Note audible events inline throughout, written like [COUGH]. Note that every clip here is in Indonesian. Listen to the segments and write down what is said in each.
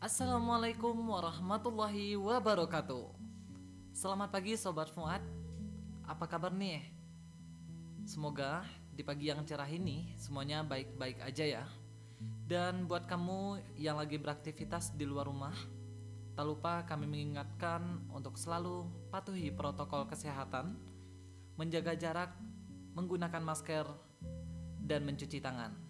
Assalamualaikum warahmatullahi wabarakatuh. Selamat pagi Sobat Fuad. Apa kabar nih? Semoga di pagi yang cerah ini semuanya baik-baik aja ya. Dan buat kamu yang lagi beraktivitas di luar rumah Tak lupa kami mengingatkan untuk selalu patuhi protokol kesehatan Menjaga jarak, menggunakan masker, dan mencuci tangan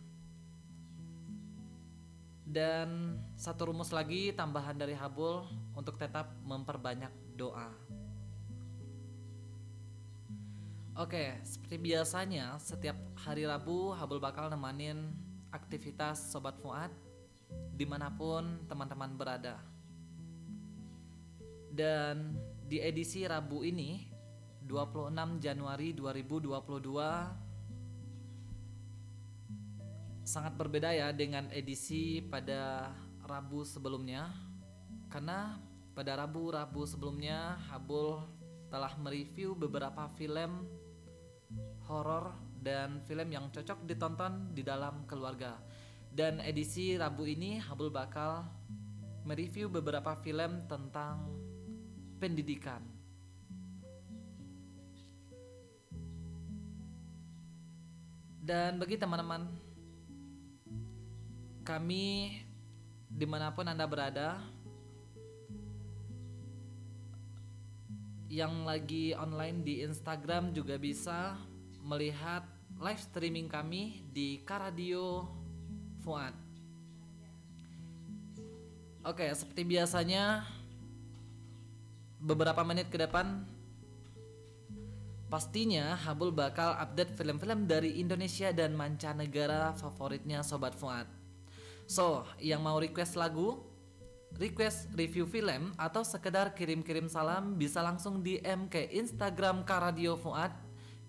dan satu rumus lagi tambahan dari Habul untuk tetap memperbanyak doa. Oke, seperti biasanya setiap hari Rabu Habul bakal nemanin aktivitas Sobat Fuad di mana pun teman-teman berada. Dan di edisi Rabu ini 26 Januari 2022 sangat berbeda ya dengan edisi pada Rabu sebelumnya karena pada Rabu-Rabu sebelumnya Habul telah mereview beberapa film horor dan film yang cocok ditonton di dalam keluarga. Dan edisi Rabu ini Habul bakal mereview beberapa film tentang pendidikan. Dan bagi teman-teman kami di mana pun anda berada yang lagi online di Instagram juga bisa melihat live streaming kami di Karadio Fuad. Oke, seperti biasanya beberapa menit ke depan pastinya Habul bakal update film-film dari Indonesia dan mancanegara favoritnya Sobat Fuad. So, yang mau request lagu, request review film atau sekedar kirim-kirim salam bisa langsung DM ke Instagram Karadio Fuad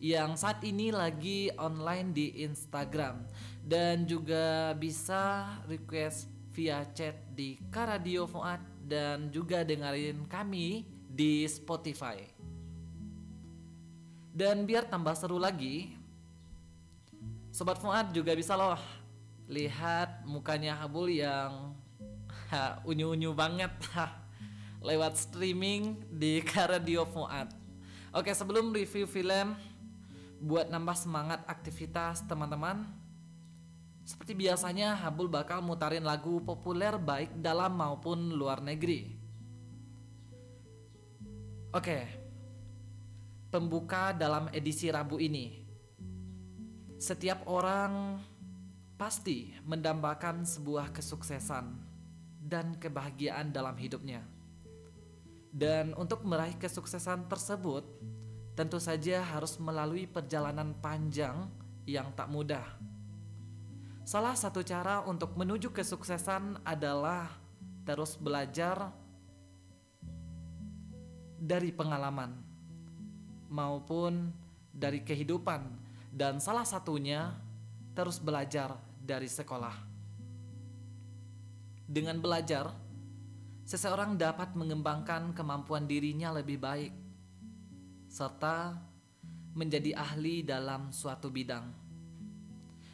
yang saat ini lagi online di Instagram dan juga bisa request via chat di Karadio Fuad dan juga dengerin kami di Spotify. Dan biar tambah seru lagi, Sobat Fuad juga bisa loh lihat mukanya Habul yang unyu-unyu banget lewat streaming di [LAUGHS] Karadio Fuad. Oke, sebelum review film buat nambah semangat aktivitas teman-teman, seperti biasanya Habul bakal mutarin lagu populer baik dalam maupun luar negeri. Oke. Pembuka dalam edisi Rabu ini. Setiap orang pasti mendambakan sebuah kesuksesan dan kebahagiaan dalam hidupnya. Dan untuk meraih kesuksesan tersebut, tentu saja harus melalui perjalanan panjang yang tak mudah. Salah satu cara untuk menuju kesuksesan adalah terus belajar dari pengalaman maupun dari kehidupan, dan salah satunya terus belajar dari sekolah. Dengan belajar, seseorang dapat mengembangkan kemampuan dirinya lebih baik, serta menjadi ahli dalam suatu bidang.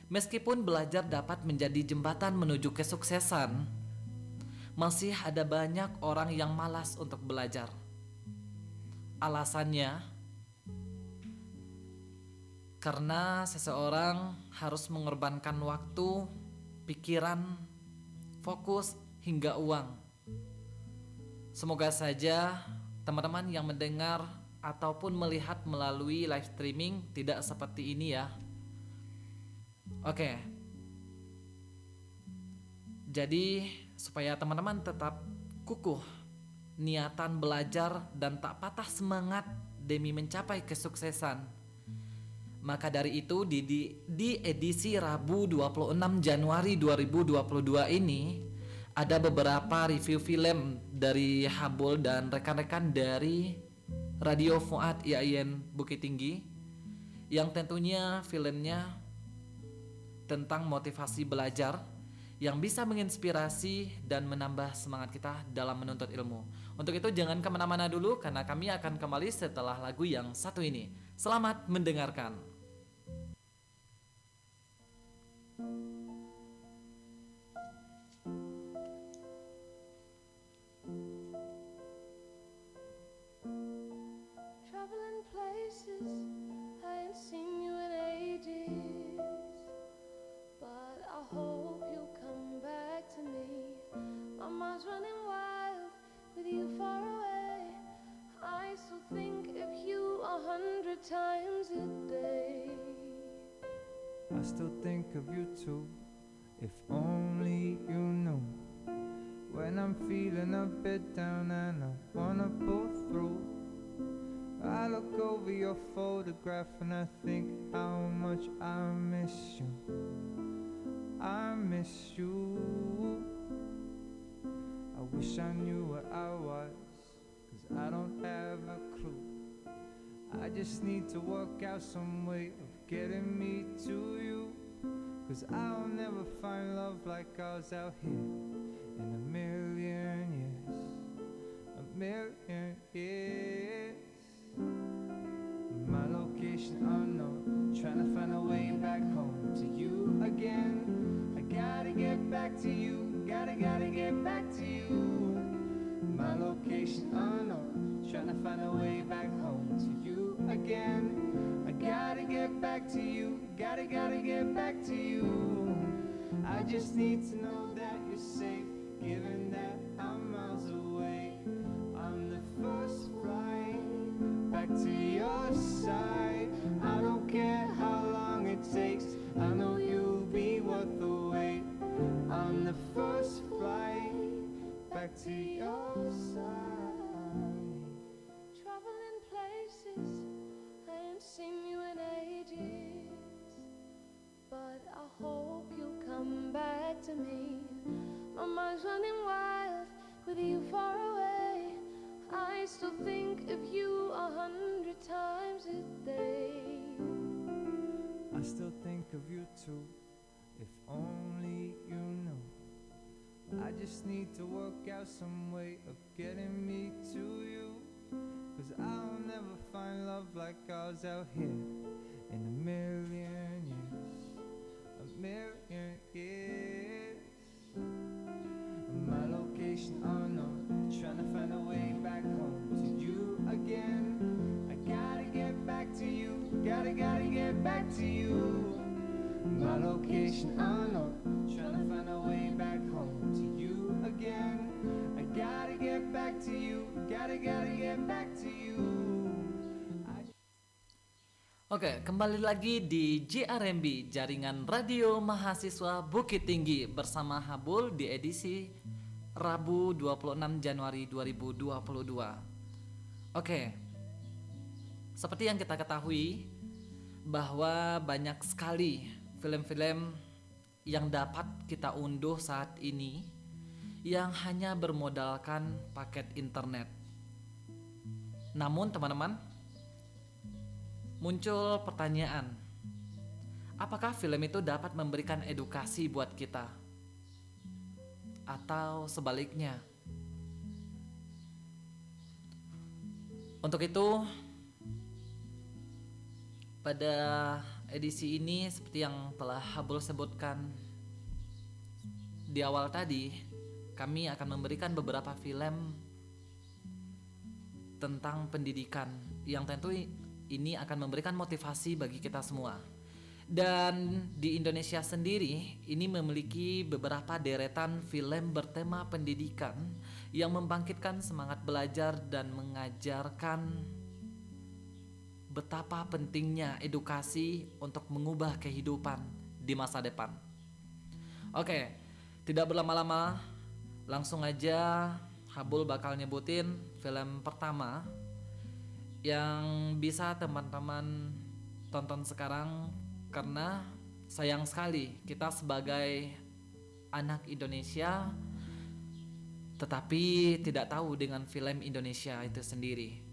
Meskipun belajar dapat menjadi jembatan menuju kesuksesan, masih ada banyak orang yang malas untuk belajar. Alasannya, karena seseorang harus mengorbankan waktu, pikiran, fokus, hingga uang. Semoga saja teman-teman yang mendengar ataupun melihat melalui live streaming tidak seperti ini ya. Oke. Jadi supaya teman-teman tetap kukuh niatan belajar dan tak patah semangat demi mencapai kesuksesan maka dari itu di, di, di edisi Rabu 26 Januari 2022 ini ada beberapa review film dari Habul dan rekan-rekan dari Radio Fuad IAIN Bukit Tinggi yang tentunya filmnya tentang motivasi belajar yang bisa menginspirasi dan menambah semangat kita dalam menuntut ilmu. Untuk itu jangan ke mana-mana dulu karena kami akan kembali setelah lagu yang satu ini. Selamat mendengarkan. thank I still think of you too. If only you knew. When I'm feeling a bit down and I wanna pull through. I look over your photograph and I think how much I miss you. I miss you. I wish I knew where I was, cause I don't have a clue. I just need to work out some way getting me to you. Cause I'll never find love like ours out here just need to know that you're safe, given that I'm miles away. I'm the first flight back to your side. I don't care how long it takes, I know you'll be worth the wait. I'm the first flight back to your side. Traveling places I ain't seen you to me. My mind's running wild with you far away. I still think of you a hundred times a day. I still think of you too, if only you knew. I just need to work out some way of getting me to you. Cause I'll never find love like ours out here in a million Location trying to find a way back home to you again. I gotta get back to you, gotta, gotta get back to you. Oke, kembali lagi di JRMB, Jaringan Radio Mahasiswa Bukit Tinggi bersama Habul di edisi Rabu 26 Januari 2022. Oke. Seperti yang kita ketahui bahwa banyak sekali film-film yang dapat kita unduh saat ini yang hanya bermodalkan paket internet. Namun teman-teman, muncul pertanyaan, apakah film itu dapat memberikan edukasi buat kita? Atau sebaliknya? Untuk itu, pada edisi ini seperti yang telah Habul sebutkan di awal tadi, kami akan memberikan beberapa film tentang pendidikan yang tentu ini akan memberikan motivasi bagi kita semua. Dan di Indonesia sendiri ini memiliki beberapa deretan film bertema pendidikan yang membangkitkan semangat belajar dan mengajarkan betapa pentingnya edukasi untuk mengubah kehidupan di masa depan. Oke, tidak berlama-lama, langsung aja Habul bakal nyebutin film pertama yang bisa teman-teman tonton sekarang karena sayang sekali kita sebagai anak Indonesia tetapi tidak tahu dengan film Indonesia itu sendiri.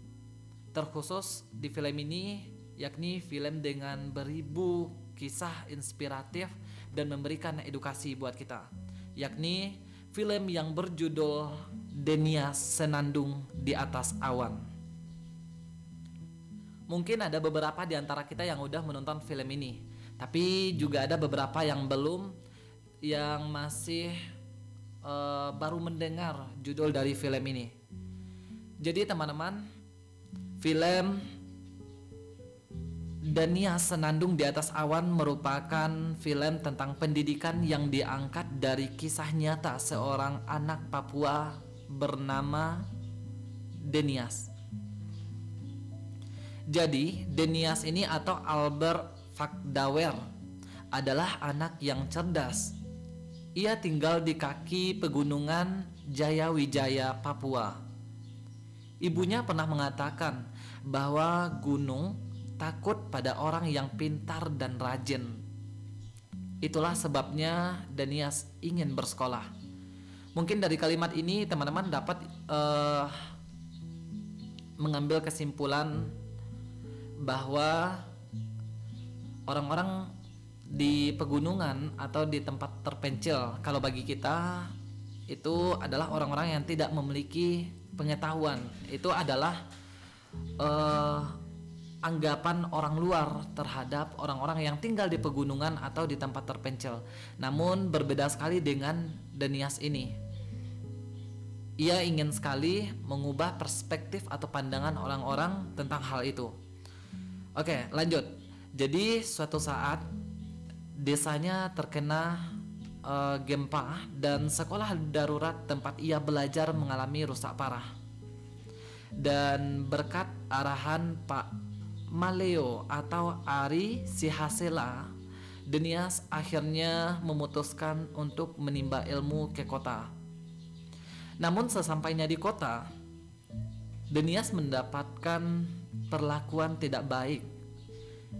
Terkhusus di film ini yakni film dengan beribu kisah inspiratif dan memberikan edukasi buat kita. Yakni film yang berjudul Denia Senandung di atas awan. Mungkin ada beberapa di antara kita yang udah menonton film ini, tapi juga ada beberapa yang belum, yang masih eh, baru mendengar judul dari film ini. Jadi teman-teman, film Dania Senandung di atas awan merupakan film tentang pendidikan yang diangkat dari kisah nyata seorang anak Papua bernama Denias. Jadi, Denias ini atau Albert Fakdawer adalah anak yang cerdas. Ia tinggal di kaki pegunungan Jayawijaya, Papua. Ibunya pernah mengatakan bahwa gunung takut pada orang yang pintar dan rajin. Itulah sebabnya Danias ingin bersekolah. Mungkin dari kalimat ini teman-teman dapat uh, mengambil kesimpulan bahwa orang-orang di pegunungan atau di tempat terpencil kalau bagi kita itu adalah orang-orang yang tidak memiliki pengetahuan itu adalah uh, anggapan orang luar terhadap orang-orang yang tinggal di pegunungan atau di tempat terpencil. Namun berbeda sekali dengan Denias ini. Ia ingin sekali mengubah perspektif atau pandangan orang-orang tentang hal itu. Oke, lanjut. Jadi suatu saat desanya terkena uh, gempa dan sekolah darurat tempat ia belajar mengalami rusak parah. Dan berkat arahan Pak Maleo atau Ari Sihasela, Denias akhirnya memutuskan untuk menimba ilmu ke kota. Namun sesampainya di kota, Denias mendapatkan perlakuan tidak baik.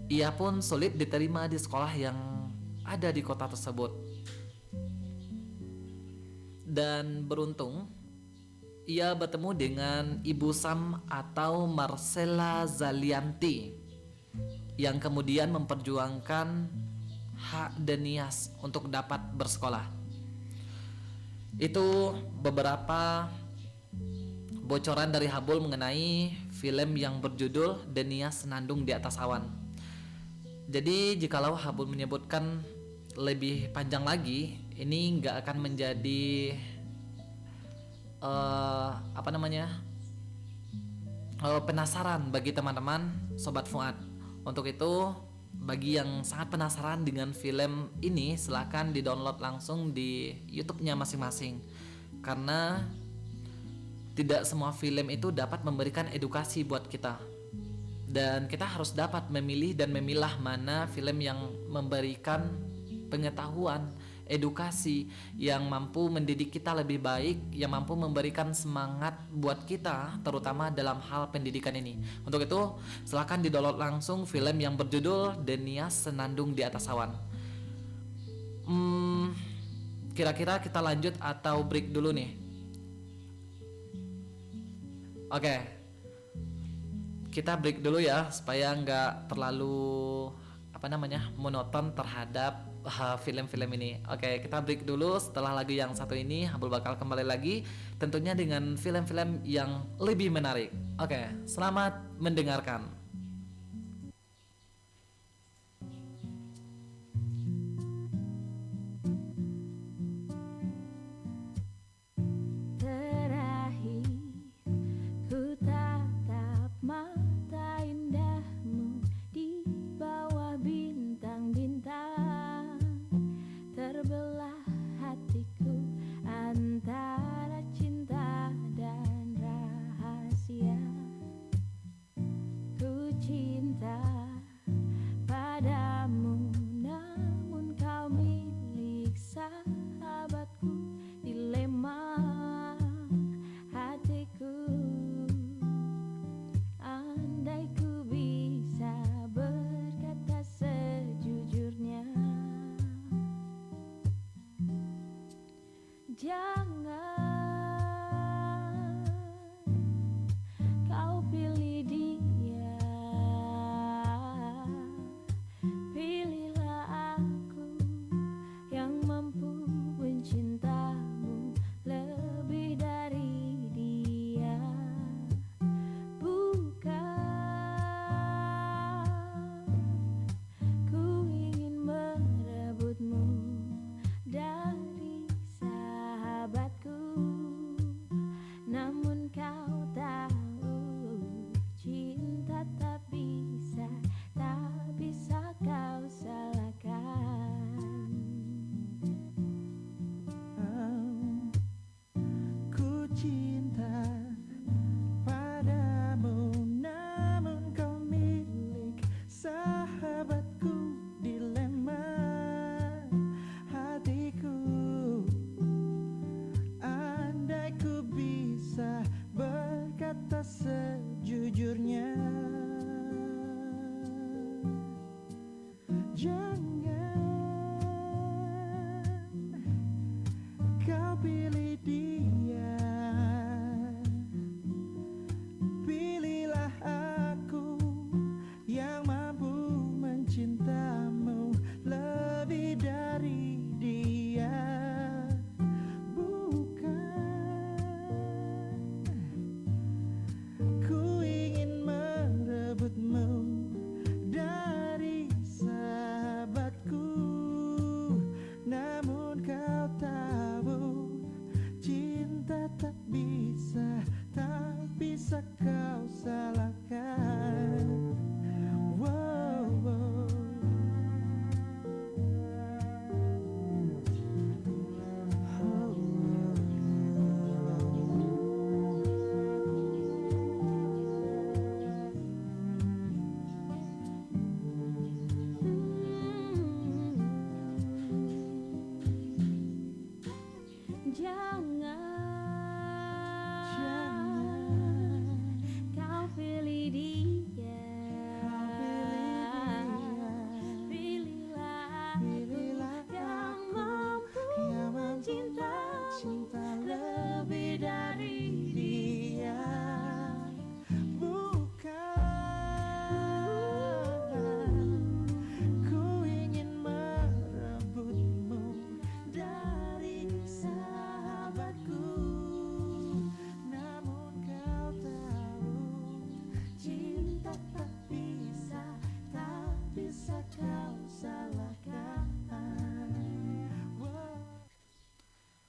Ia pun sulit diterima di sekolah yang ada di kota tersebut. Dan beruntung, ia bertemu dengan Ibu Sam atau Marcella Zalianti yang kemudian memperjuangkan hak Denias untuk dapat bersekolah. Itu beberapa bocoran dari Habul mengenai film yang berjudul Denias Senandung di Atas Awan. Jadi jikalau Habul menyebutkan lebih panjang lagi, ini nggak akan menjadi uh, apa namanya uh, penasaran bagi teman-teman sobat Fuad. Untuk itu bagi yang sangat penasaran dengan film ini silahkan di download langsung di YouTube-nya masing-masing. Karena tidak semua film itu dapat memberikan edukasi buat kita. Dan kita harus dapat memilih dan memilah mana film yang memberikan pengetahuan edukasi yang mampu mendidik kita lebih baik, yang mampu memberikan semangat buat kita, terutama dalam hal pendidikan ini. Untuk itu, silahkan di-download langsung film yang berjudul Denias Senandung di Atas Awan. Hmm, kira-kira kita lanjut atau break dulu nih? Oke, kita break dulu ya supaya nggak terlalu apa namanya monoton terhadap film-film ini. Oke, kita break dulu. Setelah lagu yang satu ini, Habul bakal kembali lagi, tentunya dengan film-film yang lebih menarik. Oke, selamat mendengarkan.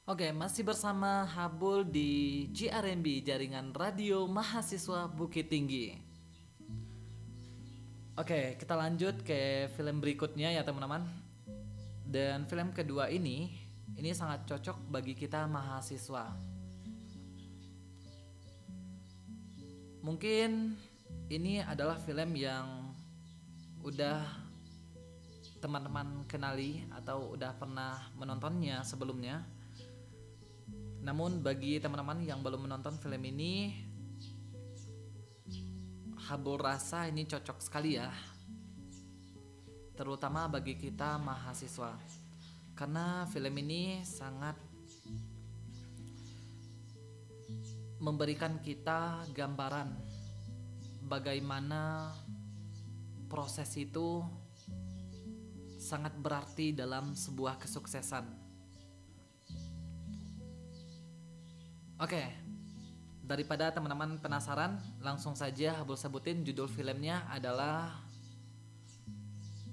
Oke, masih bersama Habul di GRMB Jaringan Radio Mahasiswa Bukit Tinggi. Oke, kita lanjut ke film berikutnya ya teman-teman. Dan film kedua ini ini sangat cocok bagi kita mahasiswa. Mungkin ini adalah film yang udah teman-teman kenali atau udah pernah menontonnya sebelumnya. Namun bagi teman-teman yang belum menonton film ini, Habul rasa ini cocok sekali ya. Terutama bagi kita mahasiswa. Karena film ini sangat memberikan kita gambaran bagaimana proses itu sangat berarti dalam sebuah kesuksesan. Oke, daripada teman-teman penasaran, langsung saja Habul sebutin judul filmnya adalah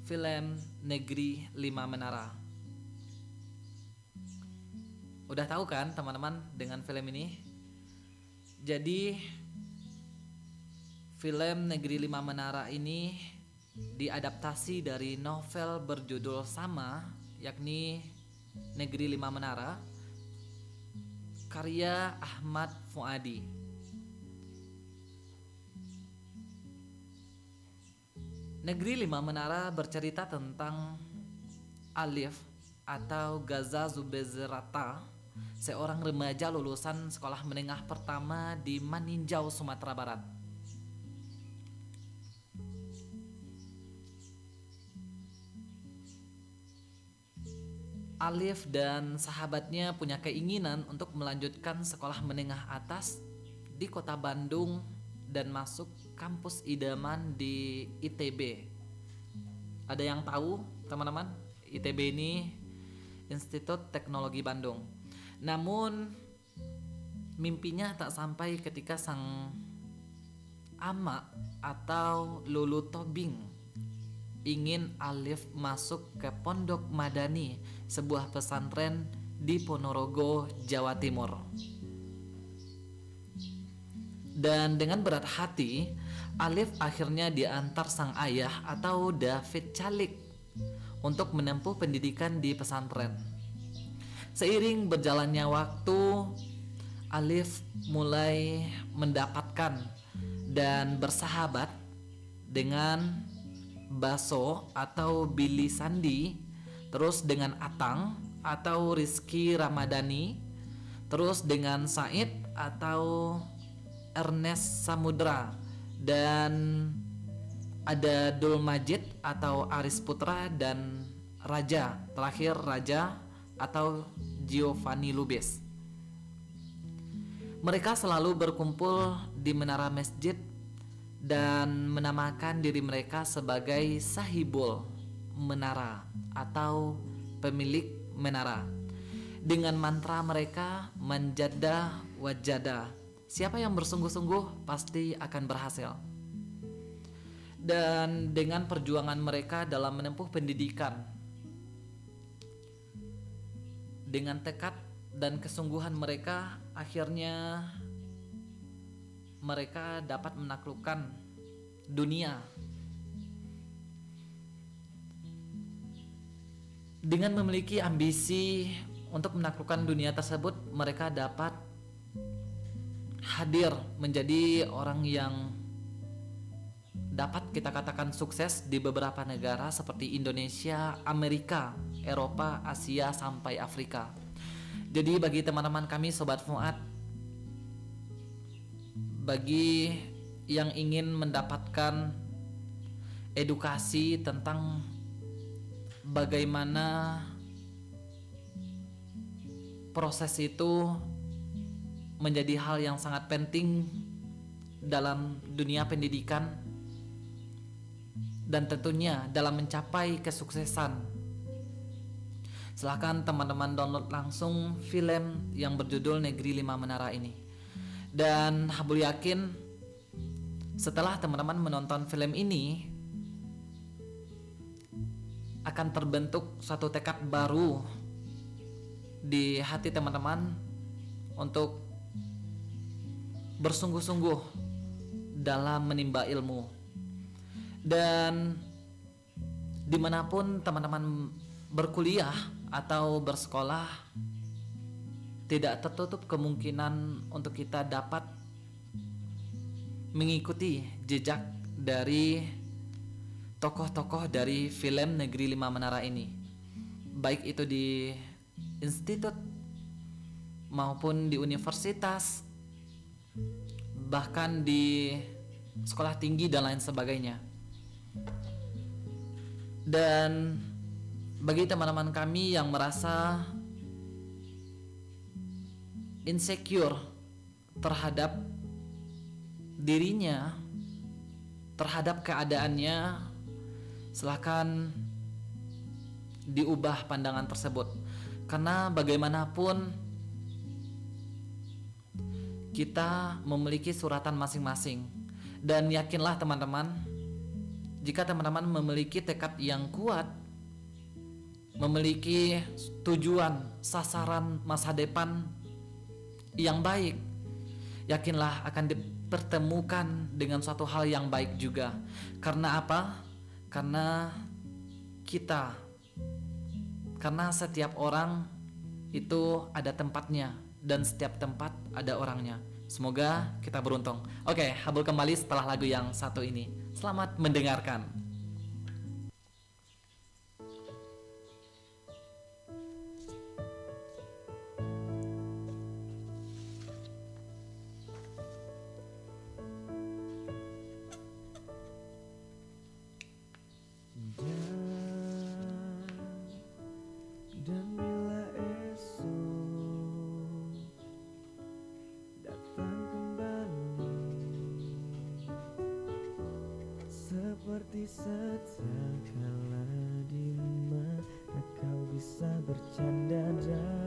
film Negeri Lima Menara. Udah tahu kan teman-teman dengan film ini? Jadi film Negeri Lima Menara ini diadaptasi dari novel berjudul sama yakni Negeri Lima Menara karya Ahmad Fuadi. Negeri Lima Menara bercerita tentang Alif atau Gaza Zubezrata, seorang remaja lulusan sekolah menengah pertama di Maninjau, Sumatera Barat. Alif dan sahabatnya punya keinginan untuk melanjutkan sekolah menengah atas di kota Bandung dan masuk kampus idaman di ITB. Ada yang tahu, teman-teman? ITB ini Institut Teknologi Bandung. Namun mimpinya tak sampai ketika sang ama atau Lulu Tobing ingin Alif masuk ke Pondok Madani, sebuah pesantren di Ponorogo, Jawa Timur. Dan dengan berat hati, Alif akhirnya diantar sang ayah atau David Calik untuk menempuh pendidikan di pesantren. Seiring berjalannya waktu, Alif mulai mendapatkan dan bersahabat dengan Baso atau Billy Sandi, terus dengan Atang atau Rizky Ramadhani, terus dengan Said atau Ernest Samudra. Dan ada Dul Majid atau Aris Putra dan Raja. Terakhir Raja atau Giovanni Lubis. Mereka selalu berkumpul di menara masjid dan menamakan diri mereka sebagai sahibul menara atau pemilik menara. Dengan mantra mereka menjada wajada. Siapa yang bersungguh-sungguh pasti akan berhasil. Dan dengan perjuangan mereka dalam menempuh pendidikan dengan tekad dan kesungguhan mereka akhirnya mereka dapat menaklukkan dunia dengan memiliki ambisi untuk menaklukkan dunia tersebut mereka dapat hadir menjadi orang yang dapat kita katakan sukses di beberapa negara seperti Indonesia, Amerika, Eropa, Asia sampai Afrika. Jadi bagi teman-teman kami sobat Fuad bagi yang ingin mendapatkan edukasi tentang bagaimana proses itu menjadi hal yang sangat penting dalam dunia pendidikan dan tentunya dalam mencapai kesuksesan. Silahkan teman-teman download langsung film yang berjudul Negeri Lima Menara ini. Dan Habul yakin setelah teman-teman menonton film ini akan terbentuk suatu tekad baru di hati teman-teman untuk bersungguh-sungguh dalam menimba ilmu. Dan di mana pun teman-teman berkuliah atau bersekolah tidak tertutup kemungkinan untuk kita dapat mengikuti jejak dari tokoh-tokoh dari film Negeri Lima Menara ini baik itu di institut maupun di universitas bahkan di sekolah tinggi dan lain sebagainya. Dan bagi teman-teman kami yang merasa insecure terhadap dirinya terhadap keadaannya silahkan diubah pandangan tersebut. Karena bagaimanapun kita memiliki suratan masing-masing. Dan yakinlah teman-teman jika teman-teman memiliki tekad yang kuat memiliki tujuan sasaran masa depan yang baik yakinlah akan dipertemukan dengan suatu hal yang baik juga. Karena apa karena kita karena setiap orang itu ada tempatnya dan setiap tempat ada orangnya. Semoga kita beruntung. Oke, Habul kembali setelah lagu yang satu ini. Selamat mendengarkan. Dan bila esok datang kembali Seperti setiap kala di mana kau bisa bercanda dan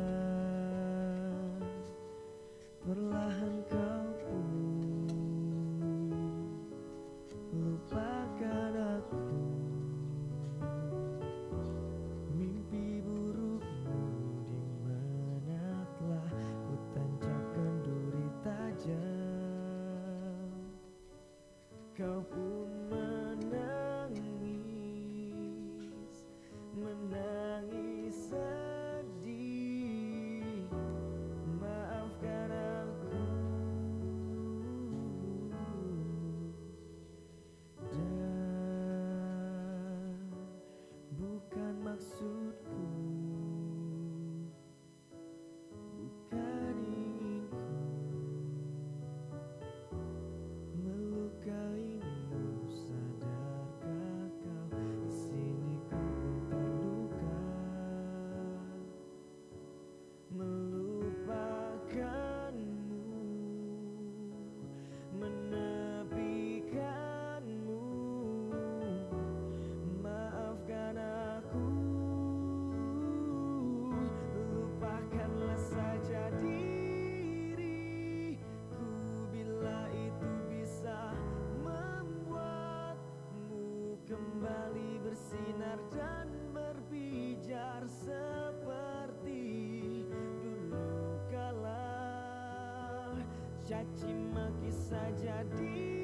maki saja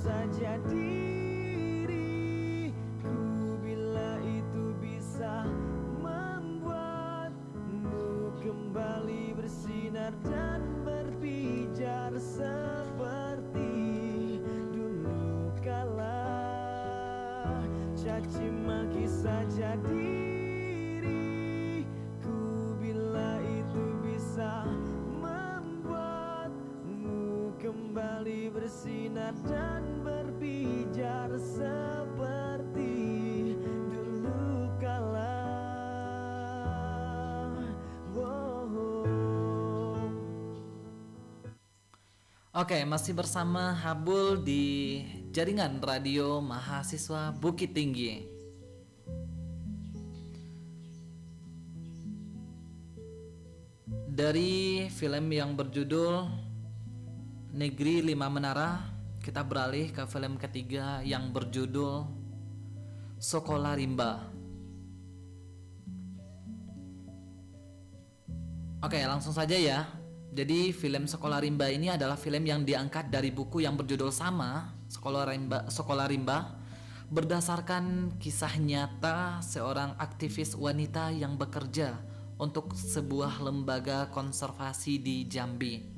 saja diriku. Bila itu bisa membuatmu kembali bersinar dan berpijar seperti dulu kala. Caci maki saja diriku. Bila itu bisa membuatmu kembali bersinar dan seperti dulu kala. Oke, masih bersama Habul di jaringan radio mahasiswa Bukit Tinggi. Dari film yang berjudul Negeri Lima Menara, kita beralih ke film ketiga yang berjudul Sekolah Rimba. Oke, langsung saja ya. Jadi film Sekolah Rimba ini adalah film yang diangkat dari buku yang berjudul sama, Sekolah Rimba, Sekolah Rimba, berdasarkan kisah nyata seorang aktivis wanita yang bekerja untuk sebuah lembaga konservasi di Jambi.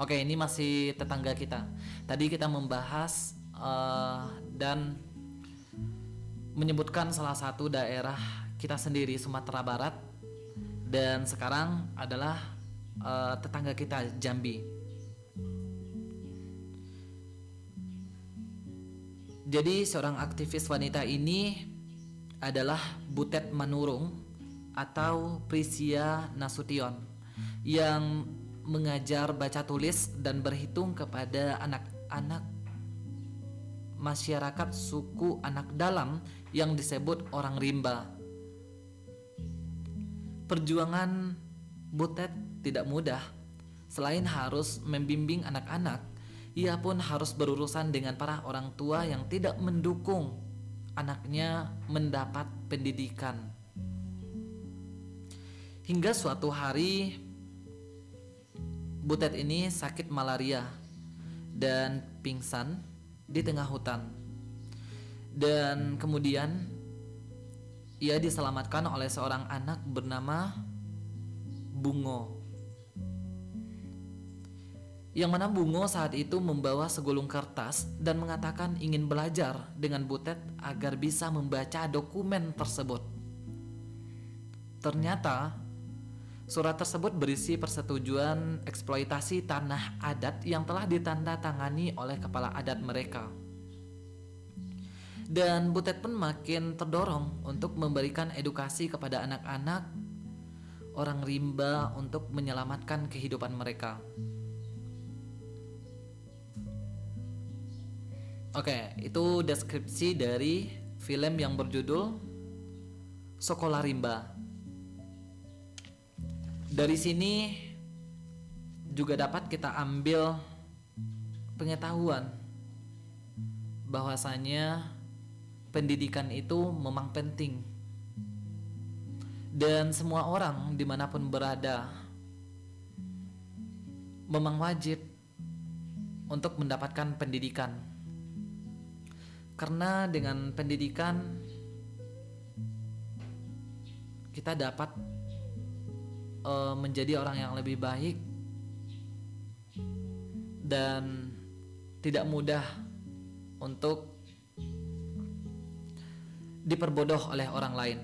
Oke, ini masih tetangga kita. Tadi kita membahas eh, dan menyebutkan salah satu daerah kita sendiri Sumatera Barat dan sekarang adalah eh, tetangga kita Jambi. Jadi seorang aktivis wanita ini adalah Butet Manurung atau Prisia Nasution yang mengajar baca tulis dan berhitung kepada anak-anak masyarakat suku anak dalam yang disebut orang rimba. Perjuangan Butet tidak mudah. Selain harus membimbing anak-anak, ia pun harus berurusan dengan para orang tua yang tidak mendukung anaknya mendapat pendidikan. Hingga suatu hari Butet ini sakit malaria dan pingsan di tengah hutan. Dan kemudian ia diselamatkan oleh seorang anak bernama Bungo. Yang mana Bungo saat itu membawa segulung kertas dan mengatakan ingin belajar dengan Butet agar bisa membaca dokumen tersebut. Ternyata surat tersebut berisi persetujuan eksploitasi tanah adat yang telah ditandatangani oleh kepala adat mereka. Dan Butet pun makin terdorong untuk memberikan edukasi kepada anak-anak orang rimba untuk menyelamatkan kehidupan mereka. Oke, itu deskripsi dari film yang berjudul Sekolah Rimba. Dari sini juga dapat kita ambil pengetahuan bahwasanya pendidikan itu memang penting. Dan semua orang di mana pun berada memang wajib untuk mendapatkan pendidikan. Karena dengan pendidikan kita dapat eh, menjadi orang yang lebih baik dan tidak mudah untuk diperbodoh oleh orang lain.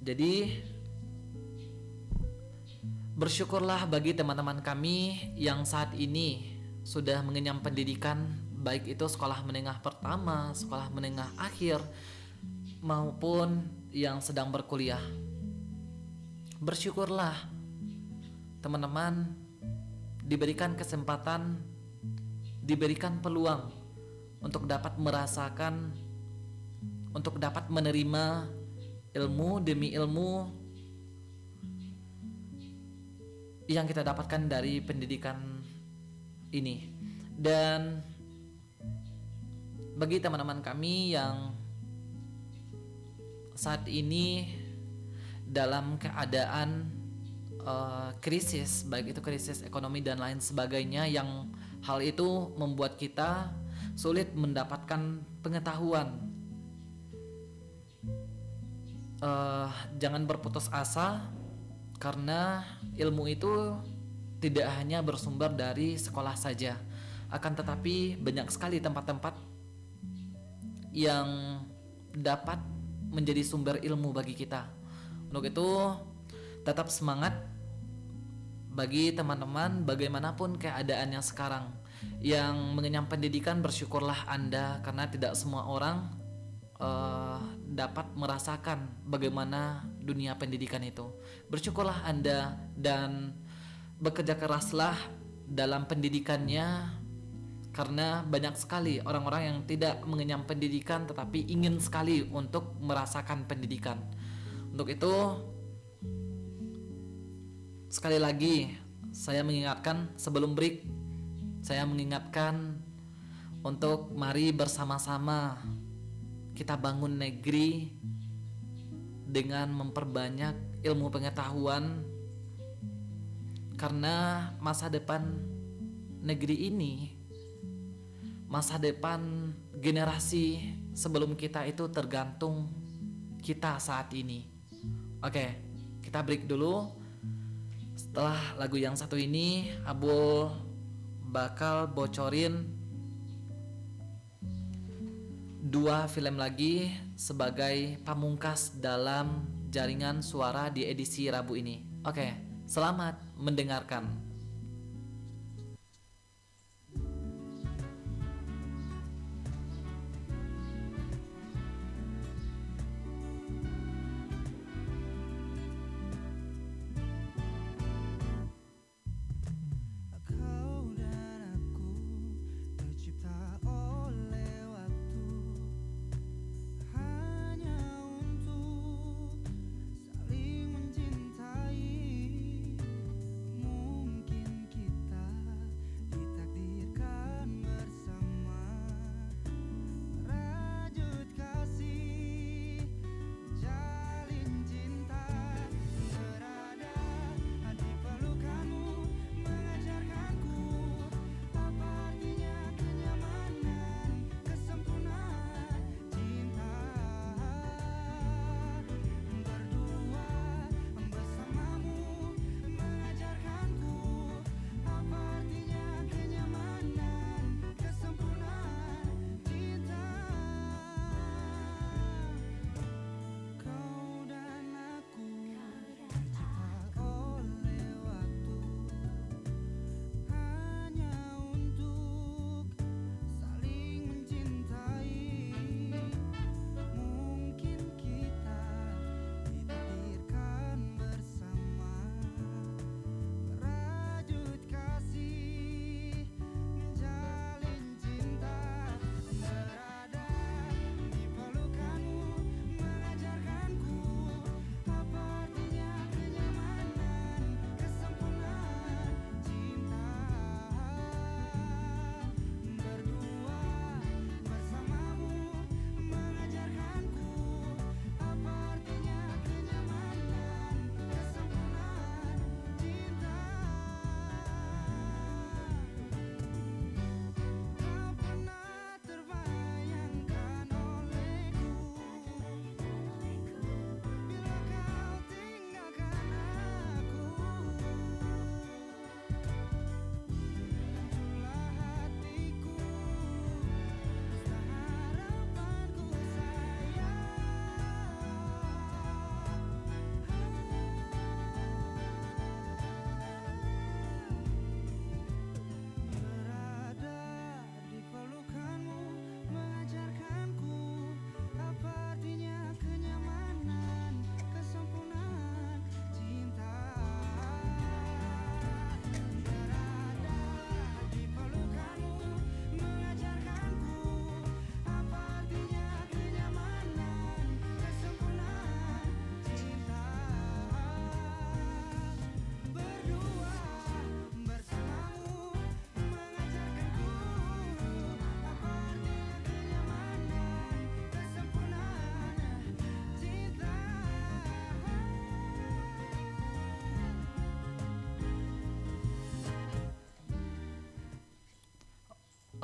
Jadi bersyukurlah bagi teman-teman kami yang saat ini sudah mengenyam pendidikan baik itu sekolah menengah pertama, sekolah menengah akhir maupun yang sedang berkuliah. Bersyukurlah teman-teman diberikan kesempatan diberikan peluang untuk dapat merasakan untuk dapat menerima ilmu demi ilmu yang kita dapatkan dari pendidikan ini. Dan bagi teman-teman kami yang saat ini dalam keadaan uh, krisis baik itu krisis ekonomi dan lain sebagainya yang hal itu membuat kita sulit mendapatkan pengetahuan. Uh, jangan berputus asa karena ilmu itu tidak hanya bersumber dari sekolah saja. Akan tetapi banyak sekali tempat-tempat yang dapat menjadi sumber ilmu bagi kita untuk itu tetap semangat bagi teman-teman bagaimanapun keadaannya sekarang yang mengenyam pendidikan bersyukurlah Anda karena tidak semua orang uh, dapat merasakan bagaimana dunia pendidikan itu. Bersyukurlah Anda dan bekerja keraslah dalam pendidikannya karena banyak sekali orang-orang yang tidak mengenyam pendidikan tetapi ingin sekali untuk merasakan pendidikan. Untuk itu sekali lagi saya mengingatkan sebelum break saya mengingatkan untuk mari bersama-sama kita bangun negeri dengan memperbanyak ilmu pengetahuan karena masa depan negeri ini masa depan generasi sebelum kita itu tergantung kita saat ini. Oke, kita break dulu. Setelah lagu yang satu ini, Abul bakal bocorin dua film lagi sebagai pamungkas dalam jaringan suara di edisi Rabu ini. Oke, selamat mendengarkan.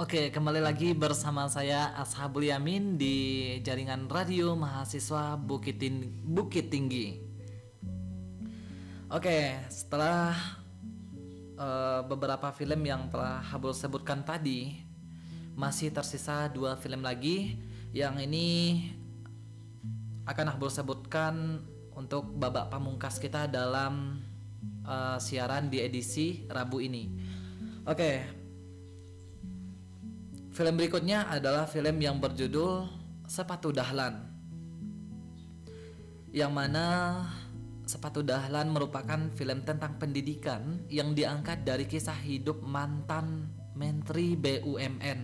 Oke, kembali lagi bersama saya Ashabul Yamin di jaringan radio mahasiswa Bukit, Tin- Bukit Tinggi. Oke, setelah eh, beberapa film yang telah Habul sebutkan tadi, masih tersisa dua film lagi yang ini akan Habul sebutkan untuk babak pamungkas kita dalam eh, siaran di edisi Rabu ini. Oke, Film berikutnya adalah film yang berjudul Sepatu Dahlan. Yang mana Sepatu Dahlan merupakan film tentang pendidikan yang diangkat dari kisah hidup mantan Menteri BUMN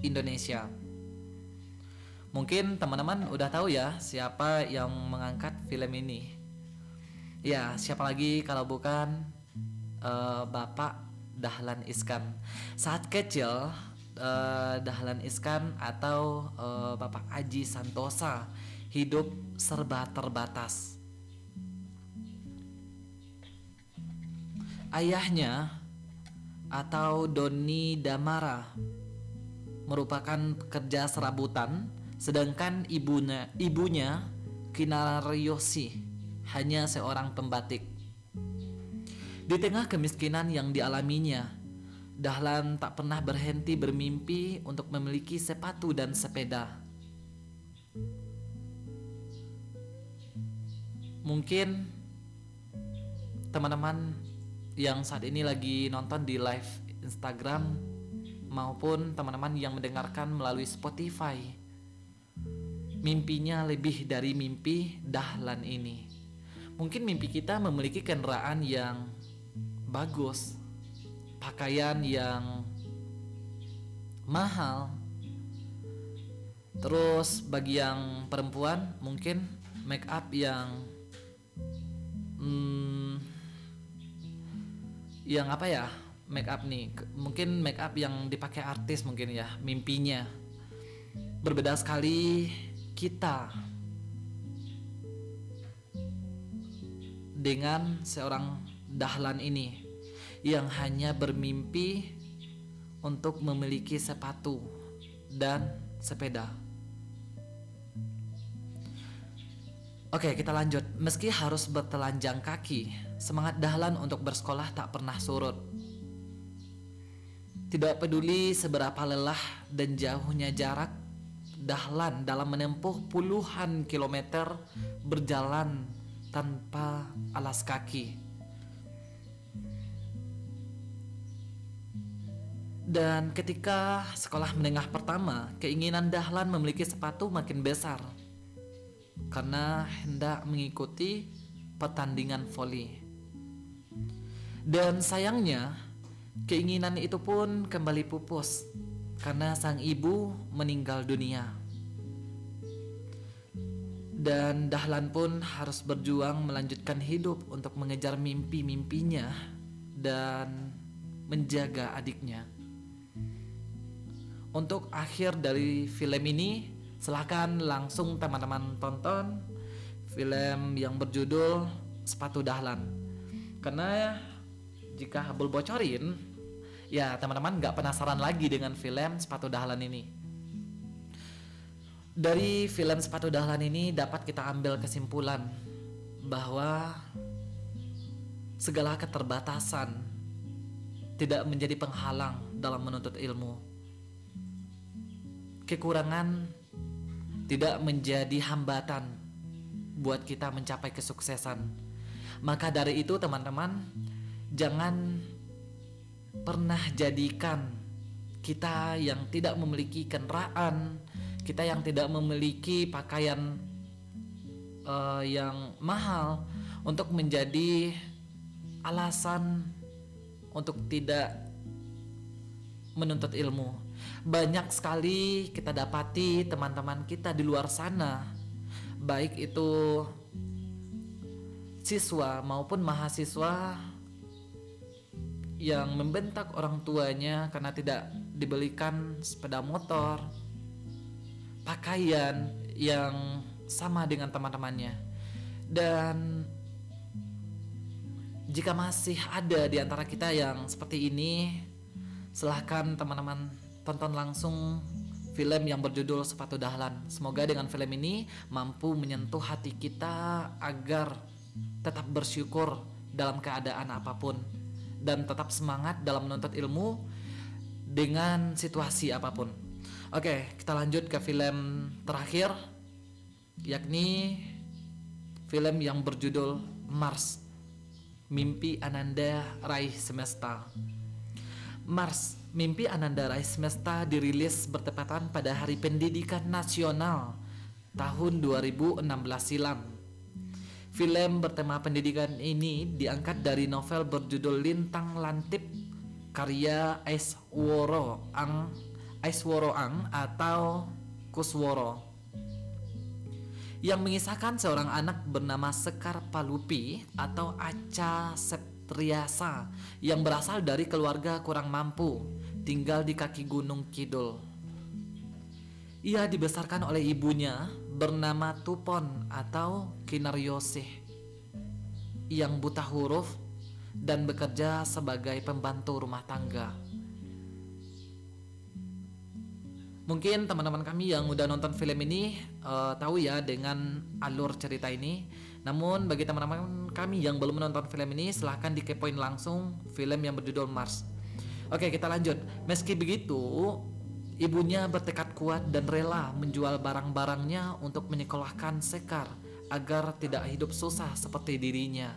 Indonesia. Mungkin teman-teman udah tahu ya siapa yang mengangkat film ini. Ya, siapa lagi kalau bukan eh, Bapak Dahlan Iskan. Saat kecil eh, Dahlan Iskan atau eh, Bapak Aji Santosa hidup serba terbatas. Ayahnya atau Doni Damara merupakan pekerja serabutan, sedangkan ibunya ibunya Kinaryosi hanya seorang pembatik. Di tengah kemiskinan yang dialaminya, Dahlan tak pernah berhenti bermimpi untuk memiliki sepatu dan sepeda. Mungkin teman-teman yang saat ini lagi nonton di live Instagram maupun teman-teman yang mendengarkan melalui Spotify, mimpinya lebih dari mimpi Dahlan ini. Mungkin mimpi kita memiliki kendaraan yang bagus, pakaian yang mahal. Terus bagi yang perempuan mungkin make up yang hmm, yang apa ya make up nih. Mungkin make up yang dipakai artis mungkin ya mimpinya. Berbeda sekali kita dengan seorang dahlan ini yang hanya bermimpi untuk memiliki sepatu dan sepeda. Oke, kita lanjut. Meski harus bertelanjang kaki, semangat Dahlan untuk bersekolah tak pernah surut. Tidak peduli seberapa lelah dan jauhnya jarak, Dahlan dalam menempuh puluhan kilometer berjalan tanpa alas kaki. Dan ketika sekolah menengah pertama, keinginan Dahlan memiliki sepatu makin besar karena hendak mengikuti pertandingan voli. Dan sayangnya, keinginan itu pun kembali pupus karena sang ibu meninggal dunia. Dan Dahlan pun harus berjuang melanjutkan hidup untuk mengejar mimpi-mimpinya dan menjaga adiknya. Untuk akhir dari film ini, silahkan langsung teman-teman tonton film yang berjudul Sepatu Dahlan. Karena jika Habul bocorin, ya teman-teman nggak penasaran lagi dengan film Sepatu Dahlan ini. Dari film Sepatu Dahlan ini dapat kita ambil kesimpulan bahwa segala keterbatasan tidak menjadi penghalang dalam menuntut ilmu kekurangan tidak menjadi hambatan buat kita mencapai kesuksesan. Maka dari itu teman-teman, jangan pernah jadikan kita yang tidak memiliki kendaraan, kita yang tidak memiliki pakaian eh, yang mahal untuk menjadi alasan untuk tidak menuntut ilmu. Banyak sekali kita dapati teman-teman kita di luar sana, baik itu siswa maupun mahasiswa yang membentak orang tuanya karena tidak dibelikan sepeda motor, pakaian yang sama dengan teman-temannya. Dan jika masih ada di antara kita yang seperti ini, silahkan teman-teman tonton langsung film yang berjudul Sepatu Dahlan. Semoga dengan film ini mampu menyentuh hati kita agar tetap bersyukur dalam keadaan apa pun dan tetap semangat dalam menuntut ilmu dengan situasi apa pun. Oke, kita lanjut ke film terakhir yakni film yang berjudul Mars. Mimpi Ananda Raih Semesta. Mars, Mimpi Ananda Raih Semesta dirilis bertepatan pada Hari Pendidikan Nasional tahun 2016 silam. Film bertema pendidikan ini diangkat dari novel berjudul Lintang Lantip karya Aisworo Ang Aisworo Ang atau Kusworo yang mengisahkan seorang anak bernama Sekar Palupi atau Aca Septriasa yang berasal dari keluarga kurang mampu tinggal di kaki gunung Kidul. Ia dibesarkan oleh ibunya bernama Tupon atau Kinaryosih yang buta huruf dan bekerja sebagai pembantu rumah tangga. Mungkin teman-teman kami yang udah nonton film ini uh, tahu ya dengan alur cerita ini. Namun bagi teman-teman kami yang belum menonton film ini silahkan dikepoin langsung film yang berjudul Mars. Oke kita lanjut. Meski begitu Ibunya bertekad kuat dan rela menjual barang-barangnya untuk menyekolahkan Sekar agar tidak hidup susah seperti dirinya.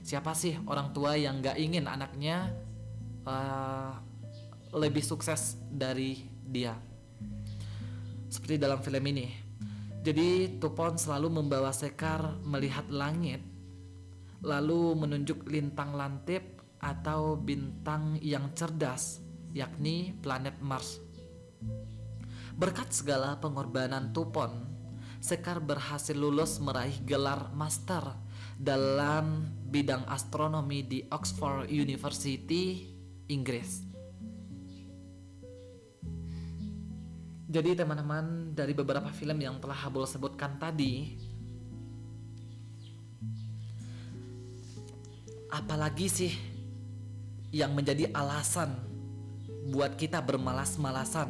Siapa sih orang tua yang gak ingin anaknya uh, lebih sukses dari dia? Seperti dalam film ini. Jadi Tupon selalu membawa Sekar melihat langit, lalu menunjuk lintang lantip atau bintang yang cerdas, yakni planet Mars. Berkat segala pengorbanan Tupon, Sekar berhasil lulus meraih gelar master dalam bidang astronomi di Oxford University, Inggris. Jadi teman-teman dari beberapa film yang telah Habul sebutkan tadi, apalagi sih yang menjadi alasan buat kita bermalas-malasan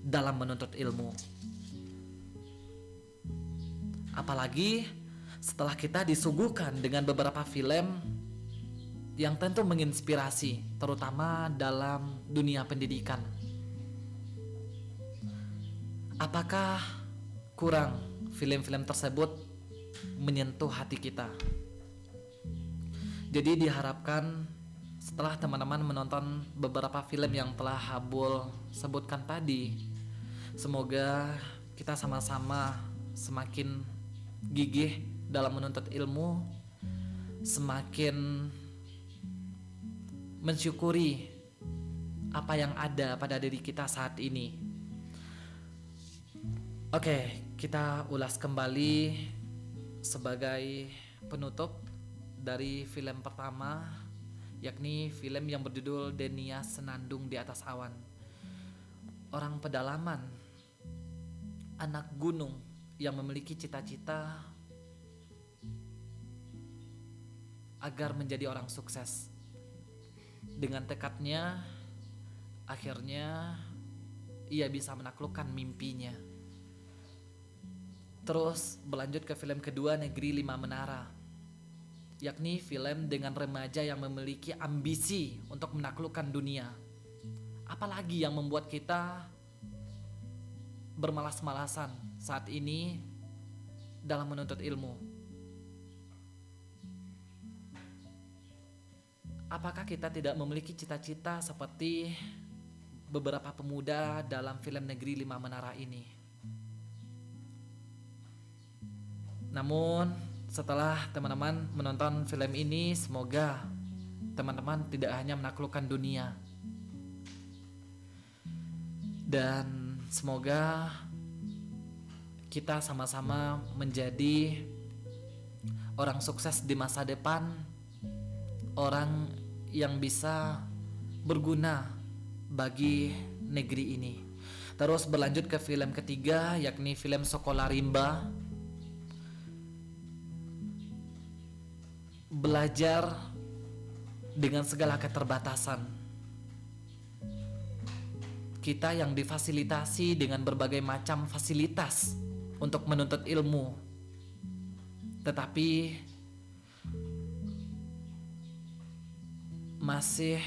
dalam menuntut ilmu. Apalagi setelah kita disuguhkan dengan beberapa film yang tentu menginspirasi, terutama dalam dunia pendidikan. Apakah kurang film-film tersebut menyentuh hati kita? Jadi diharapkan setelah teman-teman menonton beberapa film yang telah Habul sebutkan tadi, Semoga kita sama-sama semakin gigih dalam menuntut ilmu, semakin mensyukuri apa yang ada pada diri kita saat ini. Oke, kita ulas kembali sebagai penutup dari film pertama, yakni film yang berjudul Denia Senandung di Atas Awan. Orang pedalaman anak gunung yang memiliki cita-cita agar menjadi orang sukses. Dengan tekadnya, akhirnya ia bisa menaklukkan mimpinya. Terus berlanjut ke film kedua Negeri Lima Menara, yakni film dengan remaja yang memiliki ambisi untuk menaklukkan dunia. Apalagi yang membuat kita bermalas-malasan saat ini dalam menuntut ilmu? Apakah kita tidak memiliki cita-cita seperti beberapa pemuda dalam film Negeri Lima Menara ini? Namun, setelah teman-teman menonton film ini, semoga teman-teman tidak hanya menaklukkan dunia, dan Semoga kita sama-sama menjadi orang sukses di masa depan, orang yang bisa berguna bagi negeri ini. Terus berlanjut ke film ketiga yakni film Sekolah Rimba. Belajar dengan segala keterbatasan kita yang difasilitasi dengan berbagai macam fasilitas untuk menuntut ilmu. Tetapi masih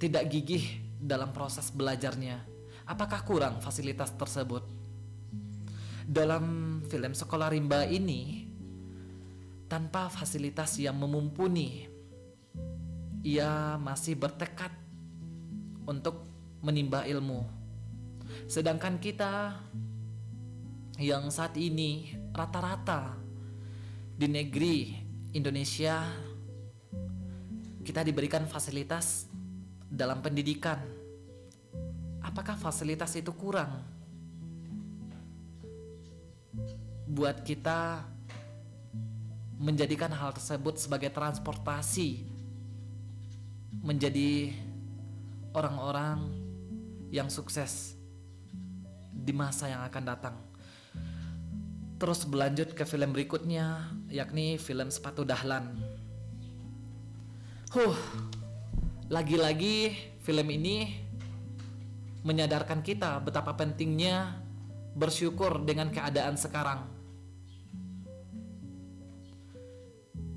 tidak gigih dalam proses belajarnya. Apakah kurang fasilitas tersebut? Dalam film Sekolah Rimba ini, tanpa fasilitas yang memumpuni, ia masih bertekad untuk menimba ilmu. Sedangkan kita yang saat ini rata-rata di negeri Indonesia kita diberikan fasilitas dalam pendidikan. Apakah fasilitas itu kurang? Buat kita menjadikan hal tersebut sebagai transportasi menjadi orang-orang yang sukses di masa yang akan datang. Terus berlanjut ke film berikutnya, yakni film Sepatu Dahlan. Huh, lagi-lagi film ini menyadarkan kita betapa pentingnya bersyukur dengan keadaan sekarang.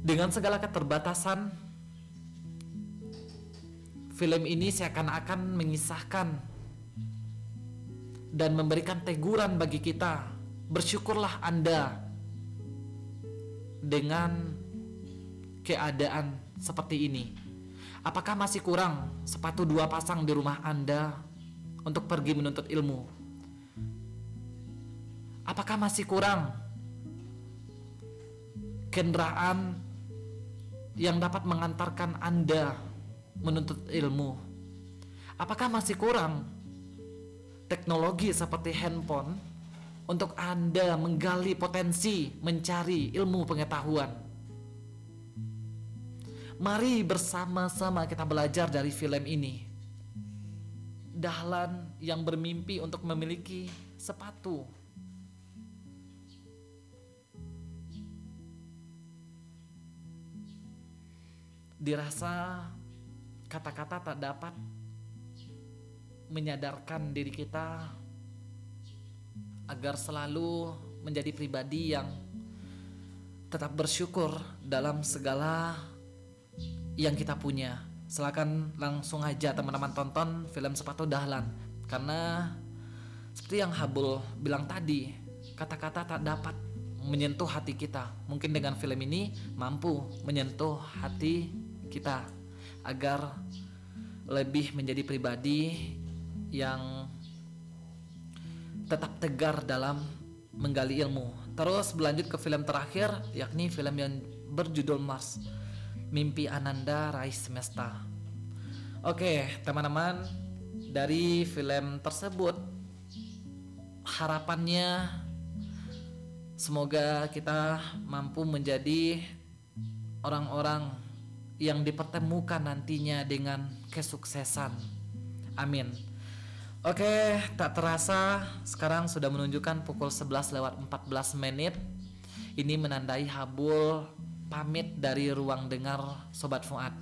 Dengan segala keterbatasan, film ini seakan-akan mengisahkan dan memberikan teguran bagi kita. Bersyukurlah Anda dengan keadaan seperti ini. Apakah masih kurang sepatu dua pasang di rumah Anda untuk pergi menuntut ilmu? Apakah masih kurang kendaraan yang dapat mengantarkan Anda menuntut ilmu? Apakah masih kurang teknologi seperti handphone untuk Anda menggali potensi mencari ilmu pengetahuan? Mari bersama-sama kita belajar dari film ini. Dahlan yang bermimpi untuk memiliki sepatu. Dirasa kata-kata tak dapat menyadarkan diri kita agar selalu menjadi pribadi yang tetap bersyukur dalam segala yang kita punya. Silakan langsung aja teman-teman tonton film Sepatu Dahlan karena seperti yang Habul bilang tadi, kata-kata tak dapat menyentuh hati kita. Mungkin dengan film ini mampu menyentuh hati kita agar lebih menjadi pribadi yang tetap tegar dalam menggali ilmu. Terus berlanjut ke film terakhir yakni film yang berjudul Mars. Mimpi Ananda Raih Semesta. Oke, teman-teman, dari film tersebut harapannya semoga kita mampu menjadi orang-orang yang dipertemukan nantinya dengan kesuksesan. Amin. Oke, tak terasa sekarang sudah menunjukkan pukul 11 lewat 14 menit. Ini menandai Habul pamit dari ruang dengar Sobat Fuad.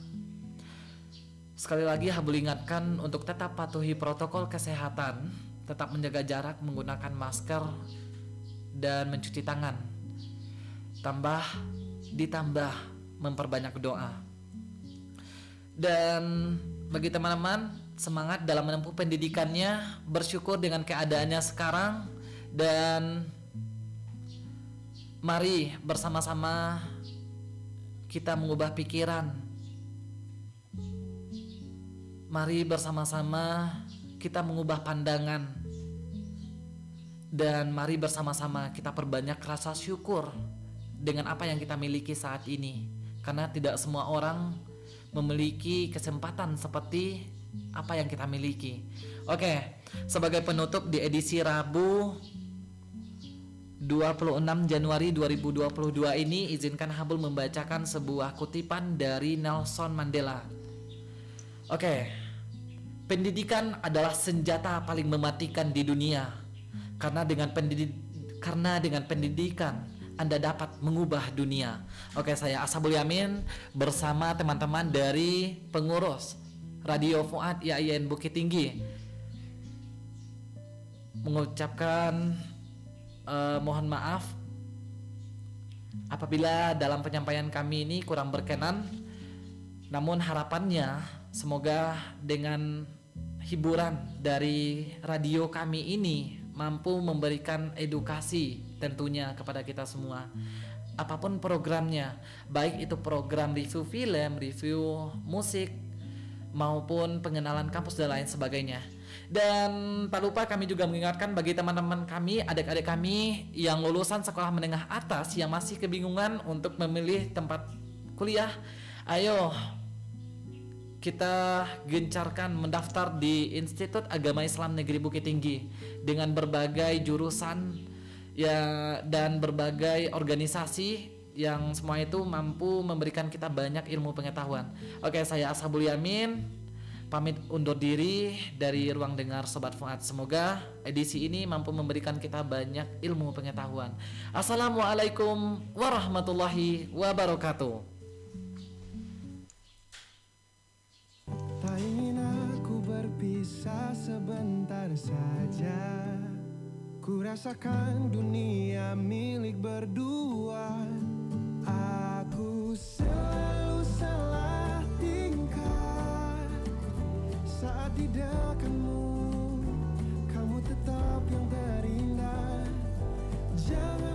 Sekali lagi Habul ingatkan untuk tetap patuhi protokol kesehatan, tetap menjaga jarak menggunakan masker dan mencuci tangan. Tambah ditambah memperbanyak doa. Dan bagi teman-teman semangat dalam menempuh pendidikannya, bersyukur dengan keadaannya sekarang dan mari bersama-sama kita mengubah pikiran. Mari bersama-sama kita mengubah pandangan. Dan mari bersama-sama kita perbanyak rasa syukur dengan apa yang kita miliki saat ini. Karena tidak semua orang memiliki kesempatan seperti apa yang kita miliki. Oke, sebagai penutup di edisi Rabu 26 Januari 2022 ini izinkan Habul membacakan sebuah kutipan dari Nelson Mandela. Oke. Pendidikan adalah senjata paling mematikan di dunia. Karena dengan pendidik karena dengan pendidikan anda dapat mengubah dunia. Oke, saya Asabul Yamin bersama teman-teman dari pengurus Radio Fuad IAIN Bukit Tinggi mengucapkan eh, mohon maaf apabila dalam penyampaian kami ini kurang berkenan namun harapannya semoga dengan hiburan dari radio kami ini mampu memberikan edukasi tentunya kepada kita semua apa pun programnya baik itu program review film review musik maupun pengenalan kampus dan lain sebagainya dan tak lupa kami juga mengingatkan bagi teman-teman kami, adik-adik kami yang lulusan sekolah menengah atas yang masih kebingungan untuk memilih tempat kuliah. Ayo kita gencarkan mendaftar di Institut Agama Islam Negeri Bukit Tinggi dengan berbagai jurusan ya dan berbagai organisasi yang semua itu mampu memberikan kita banyak ilmu pengetahuan. Oke, saya Ashabul Yamin pamit undur diri dari ruang dengar Sobat Fuad. Semoga edisi ini mampu memberikan kita banyak ilmu pengetahuan. Assalamualaikum warahmatullahi wabarakatuh. Tak ingin aku berpisah sebentar saja Ku rasakan dunia milik berdua. Aku selalu salah tingkah. Saat di dekatmu Kamu tetap yang terindah. Jangan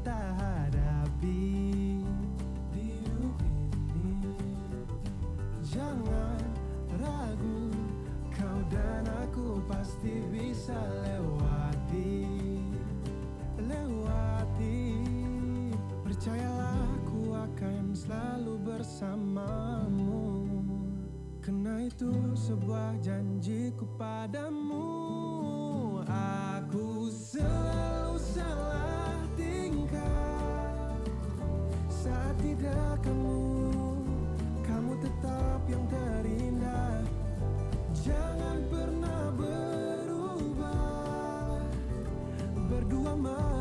kita hadapi hidup ini. Jangan ragu Kau dan aku pasti bisa lewati Lewati. Percayalah ku akan selalu bersamamu. Karena itu sebuah janjiku padamu Aku selalu kamu Kamu tetap yang terindah. Jangan pernah berubah. Berdua mah